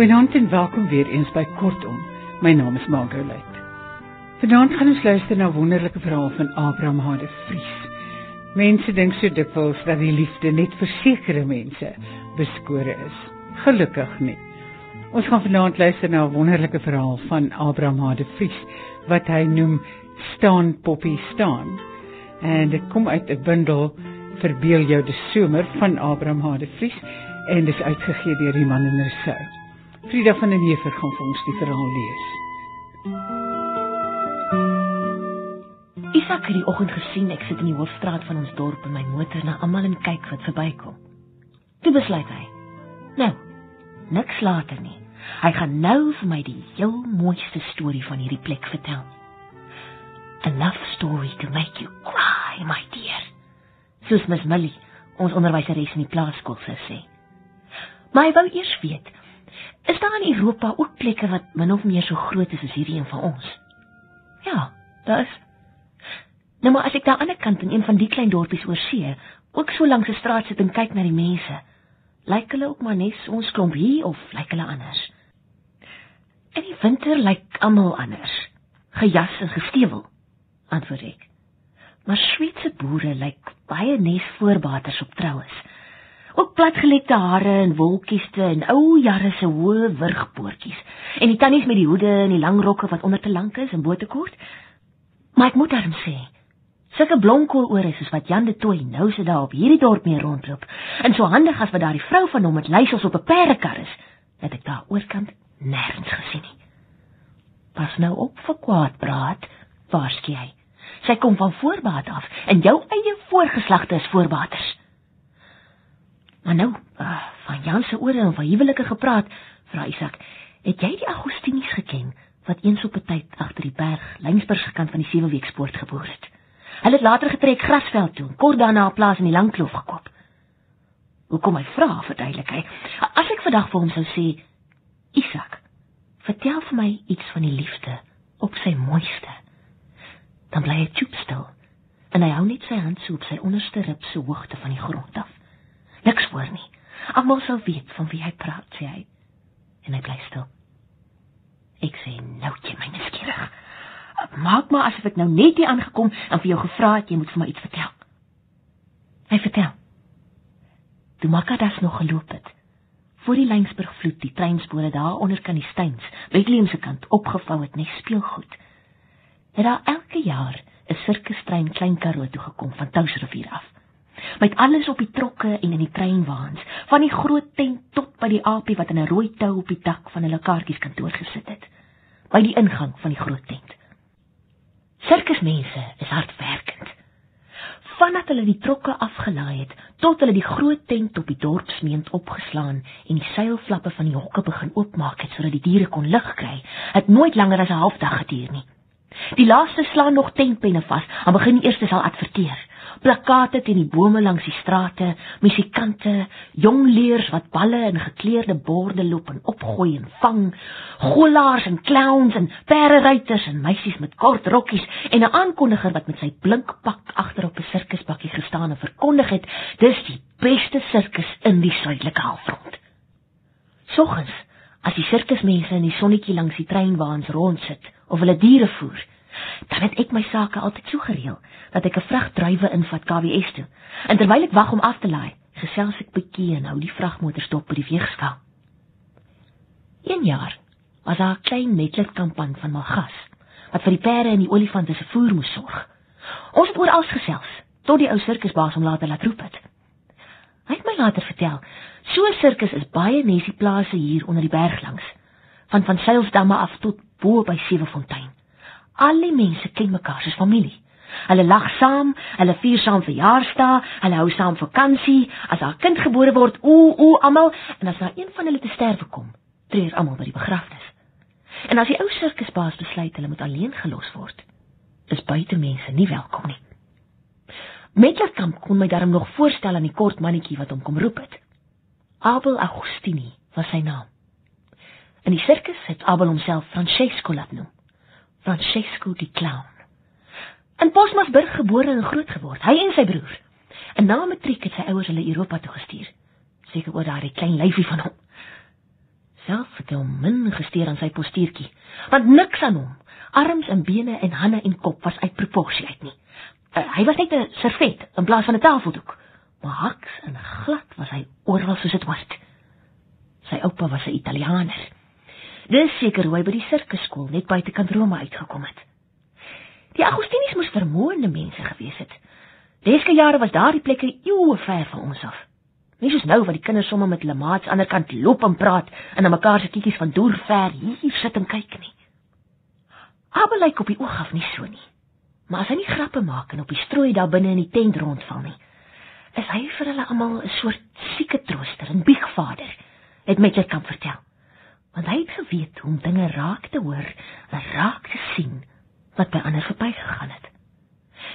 Goeienaand en welkom weer eens by Kortom. My naam is Margolite. Vanaand gaan ons luister na 'n wonderlike verhaal van Abraham Hade Vries. Mense dink so dikwels dat die liefde net vir sekere mense beskore is. Gelukkig nie. Ons gaan vanaand luister na 'n wonderlike verhaal van Abraham Hade Vries wat hy noem Staan Poppy staan. En dit kom uit 'n bundel Verbeel jou die somer van Abraham Hade Vries en dis uitgegee deur Iman en Rousseau. Frida van den Heever gaan vir ons die verhaal lees. Isak het die oggend gesien ek sit in die hoofstraat van ons dorp in my motor na almal en kyk wat verbykom. Toe besluit hy. Nou, niks later nie. Hy gaan nou vir my die heel mooiste storie van hierdie plek vertel. A love story to make you cry, my dear. Soos Miss Millie, ons onderwyseres in die plaaskool sê. Maar hy wou eers weet, Is daar in Europa ook plekke wat min of meer so groot is as hierdie een van ons? Ja, daar is. Nou maar as ek daar aan die ander kant in een van die klein dorpies oor see, ook so langs 'n straat sit en kyk na die mense, lyk hulle ook maar net ons klomp hier of lyk hulle anders? In die winter lyk almal anders, gejas en gestewel, antwoord ek. Maar Switse boere lyk baie nes voorbaters op troues ook platgelekte hare en wolkieste en ou jare se hoë wurgpoortjies en die tannies met die hoede en die lang rokke wat onder te lank is en bo te kort. Maar ek moet darm sê, sulke blomkoolore soos wat Jan de Tooi nou se daar op hierdie dorp mee rondloop en so handig as wat daardie vrou van hom met leisels op 'n perdekar is, het ek daar oorkant nêrens gesien nie. Pas nou op vir kwaad praat, waarsku hy. Sy kom van voorbaat af en jou eie voorgeslagte is voorbaters. Maar nou, uh, van Jan se ore en van huwelike gepraat, vra Isak, het jy die Augustinies geken wat eens op 'n tyd agter die berg Lyngsburg se kant van die Seweweekspoort geboor het? Hulle het later getrek Grasveld toe, kort daarna 'n plaas in die Langkloof gekoop. Hoekom hy vra, verduidelik hy. As ek vandag vir hom sou sê, Isak, vertel vir my iets van die liefde op sy mooiste, dan bly hy toepstil en hy hou net sy hand so op sy onderste rib se hoogte van die grond af. Niks hoor nie. Almal sou weet van wie hy praat, sê hy. En hy bly stil. Ek sê nou jy my nuuskierig. Maak maar asof ek nou net hier aangekom en vir jou gevra het jy moet vir my iets vertel. Hy vertel. Toe Makadas nog geloop het, voor die Lyngsburg vloed die treinspore daar onder kan die steins, Bethlehem se kant opgevou het net speelgoed. Het daar elke jaar 'n sirkustrein klein Karoo toe gekom van Touwsrivier af met alles op die trokke en in die treinwaans, van die groot tent tot by die aapie wat in 'n rooi tou op die dak van hulle kaartjieskantoor gesit het, by die ingang van die groot tent. Sirkusmense is hardwerkend. Vandat hulle die trokke afgelaai het, tot hulle die groot tent op die dorpsmeent opgeslaan en die seilflappe van die hokke begin oopmaak het sodat die diere kon lug kry, het nooit langer as 'n halfdag geduur nie. Die laaste slaan nog tentpenne vas, en begin die eerste sal adverteer plakate teen die bome langs die strate, musikante, jong leers wat balle en gekleurde borde loop en opgooi en vang, golaars en clowns en perderuiters en meisies met kort rokkies en 'n aankondiger wat met sy blink pak agter op 'n sirkusbakkie gestaan en verkondig het: "Dis die beste sirkus in die suidelike halfrond." Soggens, as die sirkusmense in die sonnetjie langs die treinwaans rondsit of hulle diere voer, dan het ek my sake altyd so gereël dat ek 'n vrag druiwe invat KWS toe. En terwyl ek wag om af te laai, gesels ek bietjie en hou die vragmotor stop by die weegskaal. Een jaar was daar 'n klein netletkampan van Malgas wat vir die perde en die olifante se voer moes sorg. Ons het oor alles gesels tot die ou sirkusbaas hom later laat roep het. Hy het my later vertel, so 'n sirkus is baie nesie plase hier onder die berg langs, van van Seilsdamme af tot bo by Sewefontein. Al die mense ken mekaar soos familie. Hulle lag saam, hulle vier saam verjaarsdae, hulle hou saam vakansie, as 'n kind gebore word, ooh ooh almal, en as daar een van hulle te sterwe kom, treur almal by die begrafnis. En as die ou sirkusbaas besluit hulle moet alleen gelos word, is buitemense nie welkom nie. Metlerkamp kon my daarom nog voorstel aan die kort mannetjie wat hom kom roep het. Abel Agustini was sy naam. In die sirkus het Abel homself Francesco laat noem. Francesco die clown. In Bosmasburg gebore en groot geword, hy en sy broer. En na matriek het sy ouers hulle Europa toe gestuur. Seker oor daardie klein lyfie van hom. Self het hom min gesteer aan sy postuurtjie, want niks aan hom, arms en bene en hande en kop was uit proporsie uit nie. Uh, hy was net 'n servet in plaas van 'n tafeldoek, maar haks en glad was hy oral soos dit was. Sy oupa was 'n Italianer. Dis seker hoe hy by die sirkuskool net buitekant Rome uitgekom het. Die Augustinies moes vermoënde mense gewees het. Deske jare was daardie plekke eeue ver van ons af. Nie soos nou wat die kinders sommer met hulle maats aan ander kant loop en praat en na mekaar se kiekies van deur ver hier sit en kyk nie. Abel lyk op die oog af nie so nie. Maar as hy nie grappe maak en op die strooi daar binne in die tent rondval nie, is hy vir hulle almal 'n soort sieke trooster en biegvader, het Mitchell kan vertel. Want hy het geweet hoe om dinge raak te hoor en raak te sien wat by ander verbygegaan het.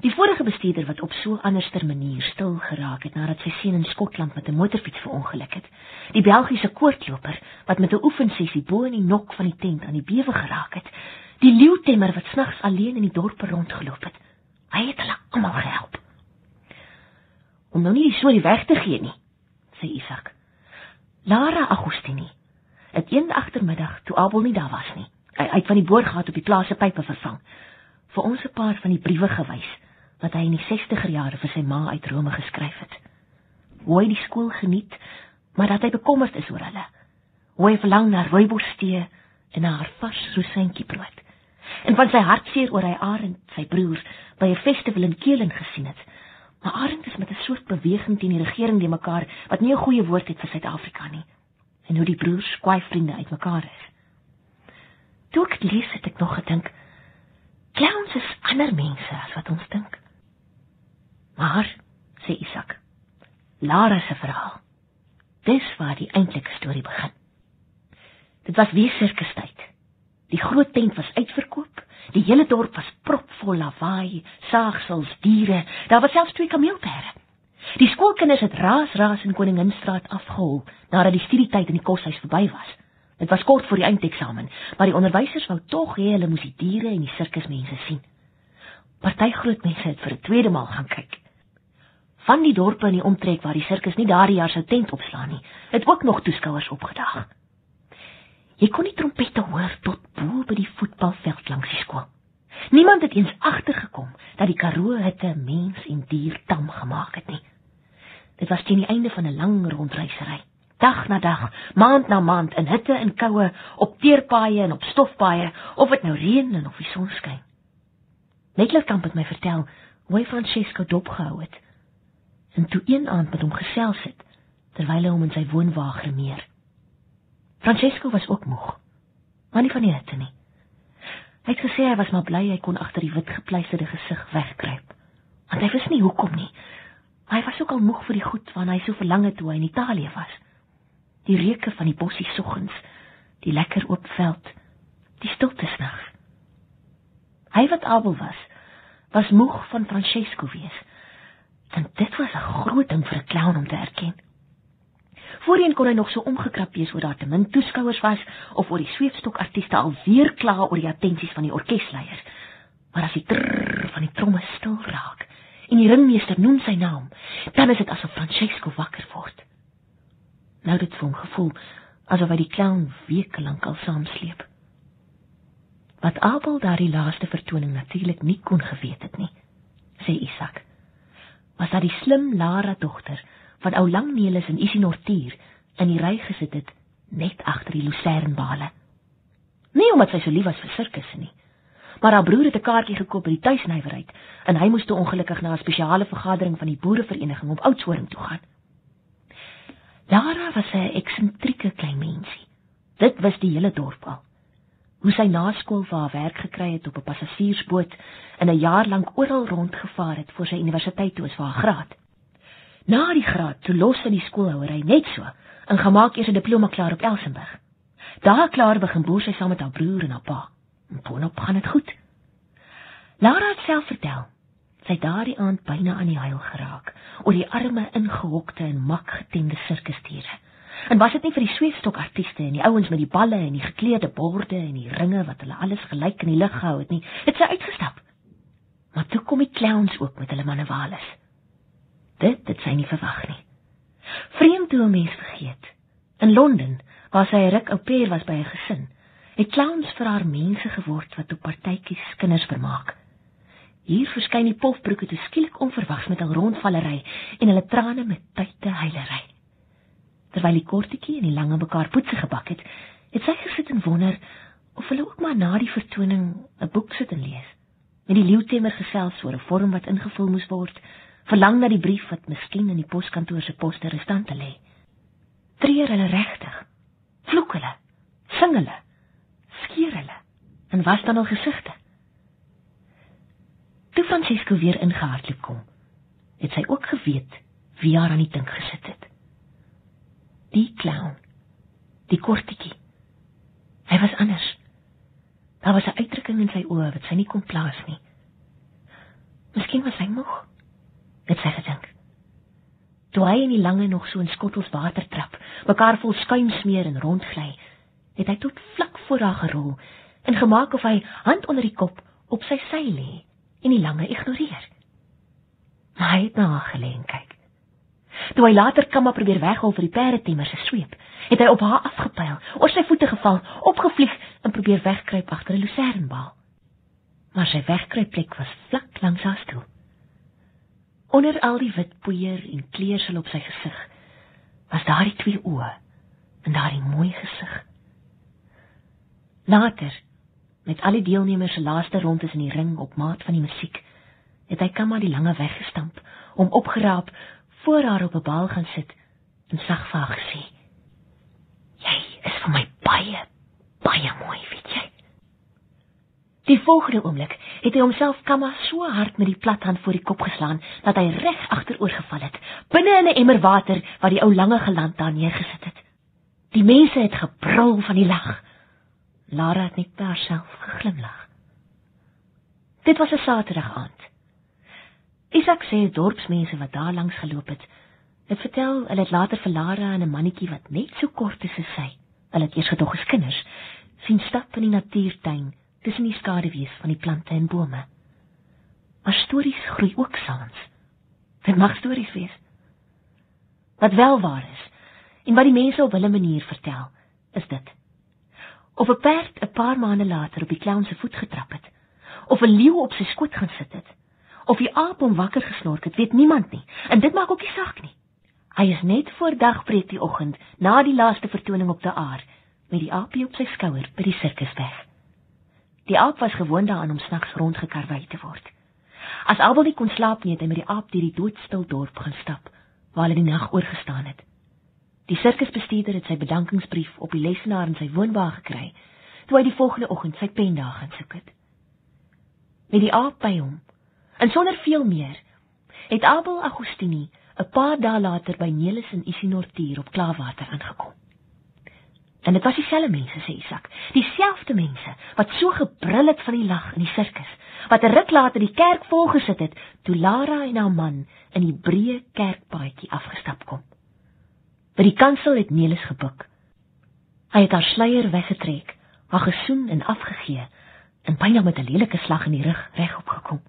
Die vorige bestuurder wat op so 'n anderster manier stil geraak het nadat sy seun in Skotland met 'n motorfiets verongeluk het. Die Belgiese koortloper wat met 'n oefensessie bo in die nok van die tent aan die bewe geraak het. Die leeutemmer wat snags alleen in die dorp rondgeloop het. Hy het hulle almal gehelp. Om nou nie die storie weg te gee nie, sê Isak. Lara Agostini het een agtermiddag toe Abel nie daar was nie. Hy uit van die boorgat op die plaas se pype vervang vir ons 'n paar van die briewe gewys wat hy in die 60er jare vir sy ma uit Rome geskryf het. Hoe hy die skool geniet, maar dat hy bekommerd is oor hulle. Hoe hy verlang na rooibosstee en na haar vars rosientjie brood. En van sy hartseer oor hy Arend, sy broer, by 'n festival in Keulen gesien het. Maar Arend is met 'n soort beweging teen die regering die mekaar wat nie 'n goeie woord het vir Suid-Afrika nie. En hoe die broers kwaai vriende uitmekaar is. Toe ek lees het ek nog gedink, clowns is ander mense as wat ons dink. Maar, sê Isak, Lara se verhaal. Dis waar die eintlike storie begin. Dit was weer sirkustyd. Die groot tent was uitverkoop. Die hele dorp was propvol lawaai, saagsels, diere. Daar was selfs twee kameelperde. Die skoolkinders het raas raas in Koninginstraat afgehol nadat die studietyd in die koshuis verby was. Dit was kort voor die eindeksamen, maar die onderwysers wou tog hê hulle moes die diere en die sirkusmense sien. Party groot mense het vir 'n tweede maal gaan kyk van die dorpe in die omtrek waar die sirkus nie daardie jaar sou tent opslaan nie, het ook nog toeskouers opgedag. Jy kon die trompette hoor tot bo by die voetbalveld langs die skool. Niemand het eens agtergekom dat die Karoo hitte mens en dier tam gemaak het nie. Dit was teen die einde van 'n lang rondreisery. Dag na dag, maand na maand in hitte en koue, op teerpaaie en op stofpaaie, of dit nou reën en of die son skyn. Netlerkamp het my vertel hoe hy Francesco dopgehou het en toe een aand met hom gesels het terwyl hy hom in sy woonwa gremeer. Francesco was ook moeg, maar nie van die hitte nie. Hy het gesê hy was maar bly hy kon agter die wit gepleisterde gesig wegkruip, want hy wist nie hoekom nie. Hy was ook al moeg vir die goed waarna hy so verlang het toe hy in Italië was. Die reuke van die bossie soggens, die lekker oop veld, die stilte snags. Hy wat Abel was, was moeg van Francesco wees En dit was 'n groot ding vir 'n clown om te erken. Voorheen kon hy nog so omgekrap wees oor daar te min toeskouers was of oor die sweepstokartiste alweer kla oor die attensies van die orkesleiers. Maar as die trrr van die tromme stil raak en die ringmeester noem sy naam, dan is dit asof Francesco wakker word. Nou dit voel gevoel asof hy die clown weke lank al saamsleep. Wat Abel daardie laaste vertoning natuurlik nie kon geweet het nie, sê Isak was dat die slim Lara dogter van ou Langneelis en Isinortuur in die ry gesit het net agter die lucernbale. Nie omdat sy so lief was vir sirkus nie, maar haar broer het 'n kaartjie gekoop by die tuisnywerheid en hy moes toe ongelukkig na 'n spesiale vergadering van die boerevereniging op Oudtshoorn toe gaan. Lara was 'n eksentrieke klein mensie. Dit was die hele dorp al hoe sy na skool vir haar werk gekry het op 'n passasiersboot en 'n jaar lank oral rondgevaar het vir sy universiteit toe as vir haar graad. Na die graad toe los sy die skoolhouery net so en gemaak eers 'n diploma klaar op Elsenburg. Daar klaar begin boer sy saam met haar broer en haar pa. En boonop gaan dit goed. Lara het self vertel sy daardie aand byna aan die huil geraak oor die arme ingehokte en mak getemde sirkusdiere. En was dit nie vir die sweefstokartiste en die ouens met die balle en die gekleurde borde en die ringe wat hulle alles gelyk in die lug gehou het nie, het sy uitgestap. Maar toe kom die clowns ook met hulle manewales. Dit het sy nie verwag nie. Vreemd hoe 'n mens vergeet. In Londen Waar sy 'n ruk ou pair was by 'n gesin, het clowns vir haar mense geword wat op partytjies kinders vermaak. Hier verskyn die pofbroeke te skielik onverwags met hul rondvallery en hulle trane met tye heilery. Terwyl die kortetjie en die lange mekaar poetse gebak het, het sy gesit en wonder of hulle ook maar na die vertoning 'n boek sit en lees. Met die leeutemmer gesels oor 'n vorm wat ingevul moes word, verlang na die brief wat miskien in die poskantoor se poste restant lê. Treur hulle regtig? Vloek hulle? Sing hulle? Skeer hulle? En was dan al gesigte? Toe Francisco weer ingehardloop kom, het sy ook geweet wie haar aan die dink gesit het. Die clown. Die kortetjie. Hy was anders. Daar was 'n uitdrukking in sy oë wat sy nie kon plaas nie. Miskien was hy moeg. Het sy gedink. Toe hy in die lange nog so in skottels water trap, mekaar vol skuim smeer en rondgly, het hy tot vlak voor haar gerol en gemaak of hy hand onder die kop op sy sy lê en die lange ignoreer. Maar hy het na haar gelê en kyk. Toe hy later Kamma probeer weghou vir die perdetemmer se sweep, het hy op haar afgepyl, oor sy voete geval, opgevlieg en probeer wegkruip agter 'n lucernbal. Maar sy wegkruipplek was vlak langs haar stoel. Onder al die wit poeier en kleursel op sy gesig, was daar die twee oë en daardie mooi gesig. Later, met al die deelnemers se laaste rondes in die ring op maat van die musiek, het hy Kamma die lange weggestamp om opgeraap voor haar op 'n bal gaan sit en sag vir haar gesê: "Jy is vir my baie, baie mooi, weet jy?" Die volgende oomblik het hy homself kamma so hard met die plathand voor die kop geslaan dat hy reg agteroor geval het, binne in 'n emmer water wat die ou lange geland daar neergesit het. Die mense het gebrul van die lag. Lara het net per self geglimlag. Dit was 'n Saterdag aand. Isak sê dorpsmense wat daar langs geloop het, het vertel hulle het later vir Lara en 'n mannetjie wat net so kort is as sy, hulle het eers gedog as kinders, sien stap in die natuurtuin tussen die skaduwees van die plante en bome. Maar stories groei ook saans. Dit mag stories wees. Wat wel waar is en wat die mense op hulle manier vertel, is dit. Of 'n perd 'n paar maande later op die clown se voet getrap het, of 'n leeu op sy skoot gaan sit het, of die aap hom wakker gesnork het, weet niemand nie. En dit maak ook nie saak nie. Hy is net voor dagbreek die oggend na die laaste vertoning op die aar met die aapie op sy skouer by die sirkus weg. Die aap was gewoond daaraan om snags rondgekarwei te word. As Abel nie kon slaap nie, het hy met die aap deur die doodstil dorp gaan stap waar hulle die nag oorgestaan het. Die sirkusbestuurder het sy bedankingsbrief op die lesenaar in sy woonwa gekry toe hy die volgende oggend sy pen daar gaan soek het. Met die aap by hom En sonder veel meer het Abel Agostini 'n paar dae later by Nelis in Isinortuur op Klaarwater aangekom. En dit was dieselfde mense, sê Isak, dieselfde mense wat so gebrul het van die lag in die sirkus, wat 'n ruk later die kerk volgesit het toe Lara en haar man in die breë kerkpaadjie afgestap kom. By die kansel het Nelis gebuk. Hy het haar sluier weggetrek, haar gesoen en afgegee en byna met 'n lelike slag in die rug regop gekom.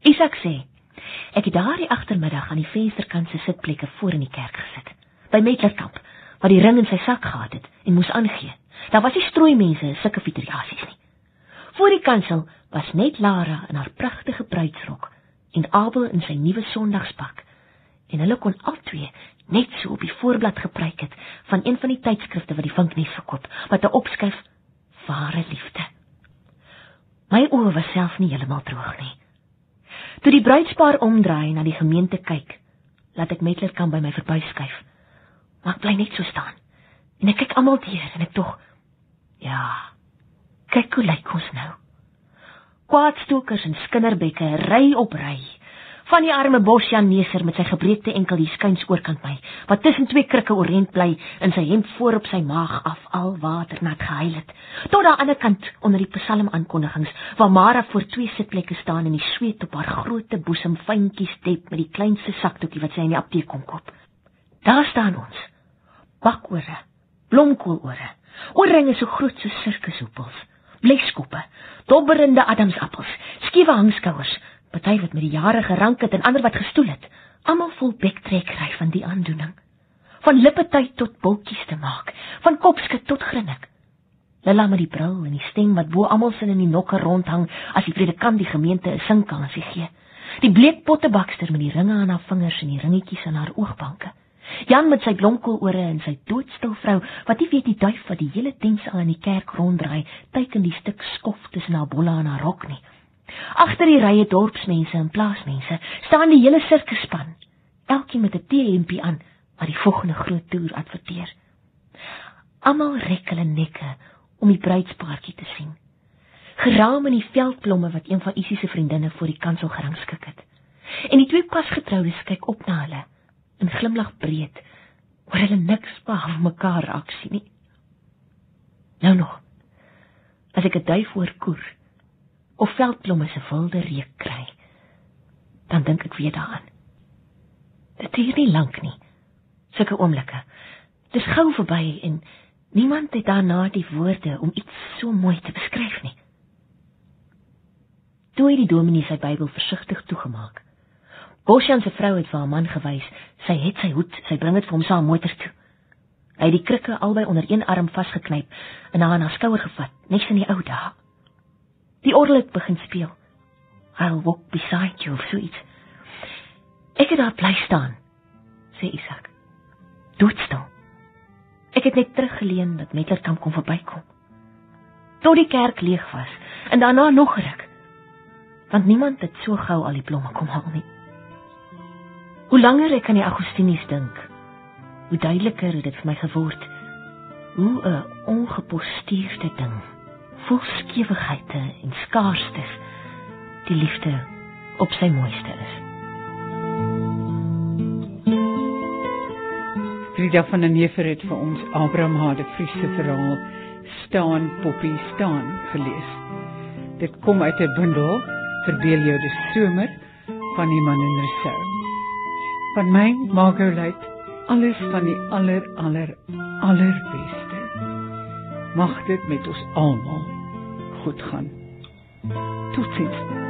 Isak sê: "Ek het daardie agtermiddag aan die vensterkant se sitplekke voor in die kerk gesit, by Metlerkamp, wat die ring in sy sak gehad het en moes aangee. Daar was nie strooi mense en sulke fiteriasies nie. Voor die kansel was net Lara in haar pragtige bruidsrok en Abel in sy nuwe sondagspak. En hulle kon albei net so op die voorblad gepreek het van een van die tydskrifte wat die vinknes verkoop, met 'n opskrif: Ware liefde. My oë was self nie heeltemal droog nie. Toe die bruidspaar omdraai na die gemeente kyk, laat ek Metler kan by my verbyskuif. Maar ek bly net so staan. En ek kyk almal deur en ek tog ja. Kyk hoe lyk ons nou. Kwaadstokers en skinderbekke ry op ry van die arme Bosjaneser met sy gebreekte enkel hier skuins oorkant my, wat tussen twee krikke orent bly in sy hemp voor op sy maag af al water nat gehuil het. Tot aan die kant onder die psalm aankondigings waar Mara voor twee sitplekke staan en die sweet op haar groote boesem fyntjies dep met die kleinste sakdoekie wat sy in die apteek kon koop. Daar staan ons. Bakore, blomkoolore, oorringe so groot so sirkushoepels, bleskoppe, dobberende adamsappels, skiewe hangskouers, party wat met die jare gerank het en ander wat gestoel het, almal vol bektrekkery van die aandoening. van lippetyd tot bultjies te maak, van kopskud tot grinnik. Lila met die brou en die stem wat bo almal sin in die nokke rondhang as die predikant die gemeente 'n sinkansie gee. Die bleek pottebakster met die ringe aan haar vingers en die ringetjies aan haar oogbanke. Jan met sy blomkoolore en sy doodstil vrou wat nie weet die duif wat die hele diens al in die kerk ronddraai, teiken die stuk skof tussen haar bolle en haar rok nie. Agter die rye dorpsmense en plaasmense staan die hele sirkusspan, elkeen met 'n T-hempie aan wat die volgende groot toer adverteer. Almal rek hulle nekke om die bruidspaartjie te sien. Geraam in die veldblomme wat een van Isie se vriendinne voor die kansel gerangskik het. En die twee pasgetroudes kyk op na hulle en glimlag breed oor hulle niks behalwe mekaar raak sien nie. Nou nog. As ek 'n duif hoor koer of veldblomme se wilde reuk kry, dan dink ek weer daaraan. Dit is nie lank nie. Sulke oomblikke. Dis gou verby en Niemand het daarna die woorde om iets so mooi te beskryf nie. Toe het die dominee sy Bybel versigtig toegemaak. Bosjan se vrou het vir haar man gewys, sy het sy hoed, sy bring dit vir hom saam motor toe. Hy het die krikke albei onder een arm vasgeknyp en haar aan haar skouer gevat, net in die ou dae. Die orgel het begin speel. I'll walk beside you of sweet. Ek het daar bly staan, sê Isak. Doodstil. Ek het net teruggeleun dat Metterkamp kon verbykom. Tot die kerk leeg was en daarna nog ruk. Want niemand het so gou al die blomme kom haal nie. Hoe langer ek aan die Augustinies dink, hoe duideliker het dit vir my geword hoe 'n ongeposteerde ding, vol skewighede en skaarstes, die liefde op sy mooiste is. Frida van der Neever het vir ons Abraham Hade Friese verhaal staan Poppy staan gelees. Dit kom uit 'n bundel Verbeel jou die somer van die man in Rousseau. Van my Margaret alles van die aller aller allerbeste. Mag dit met ons almal goed gaan. Totsiens.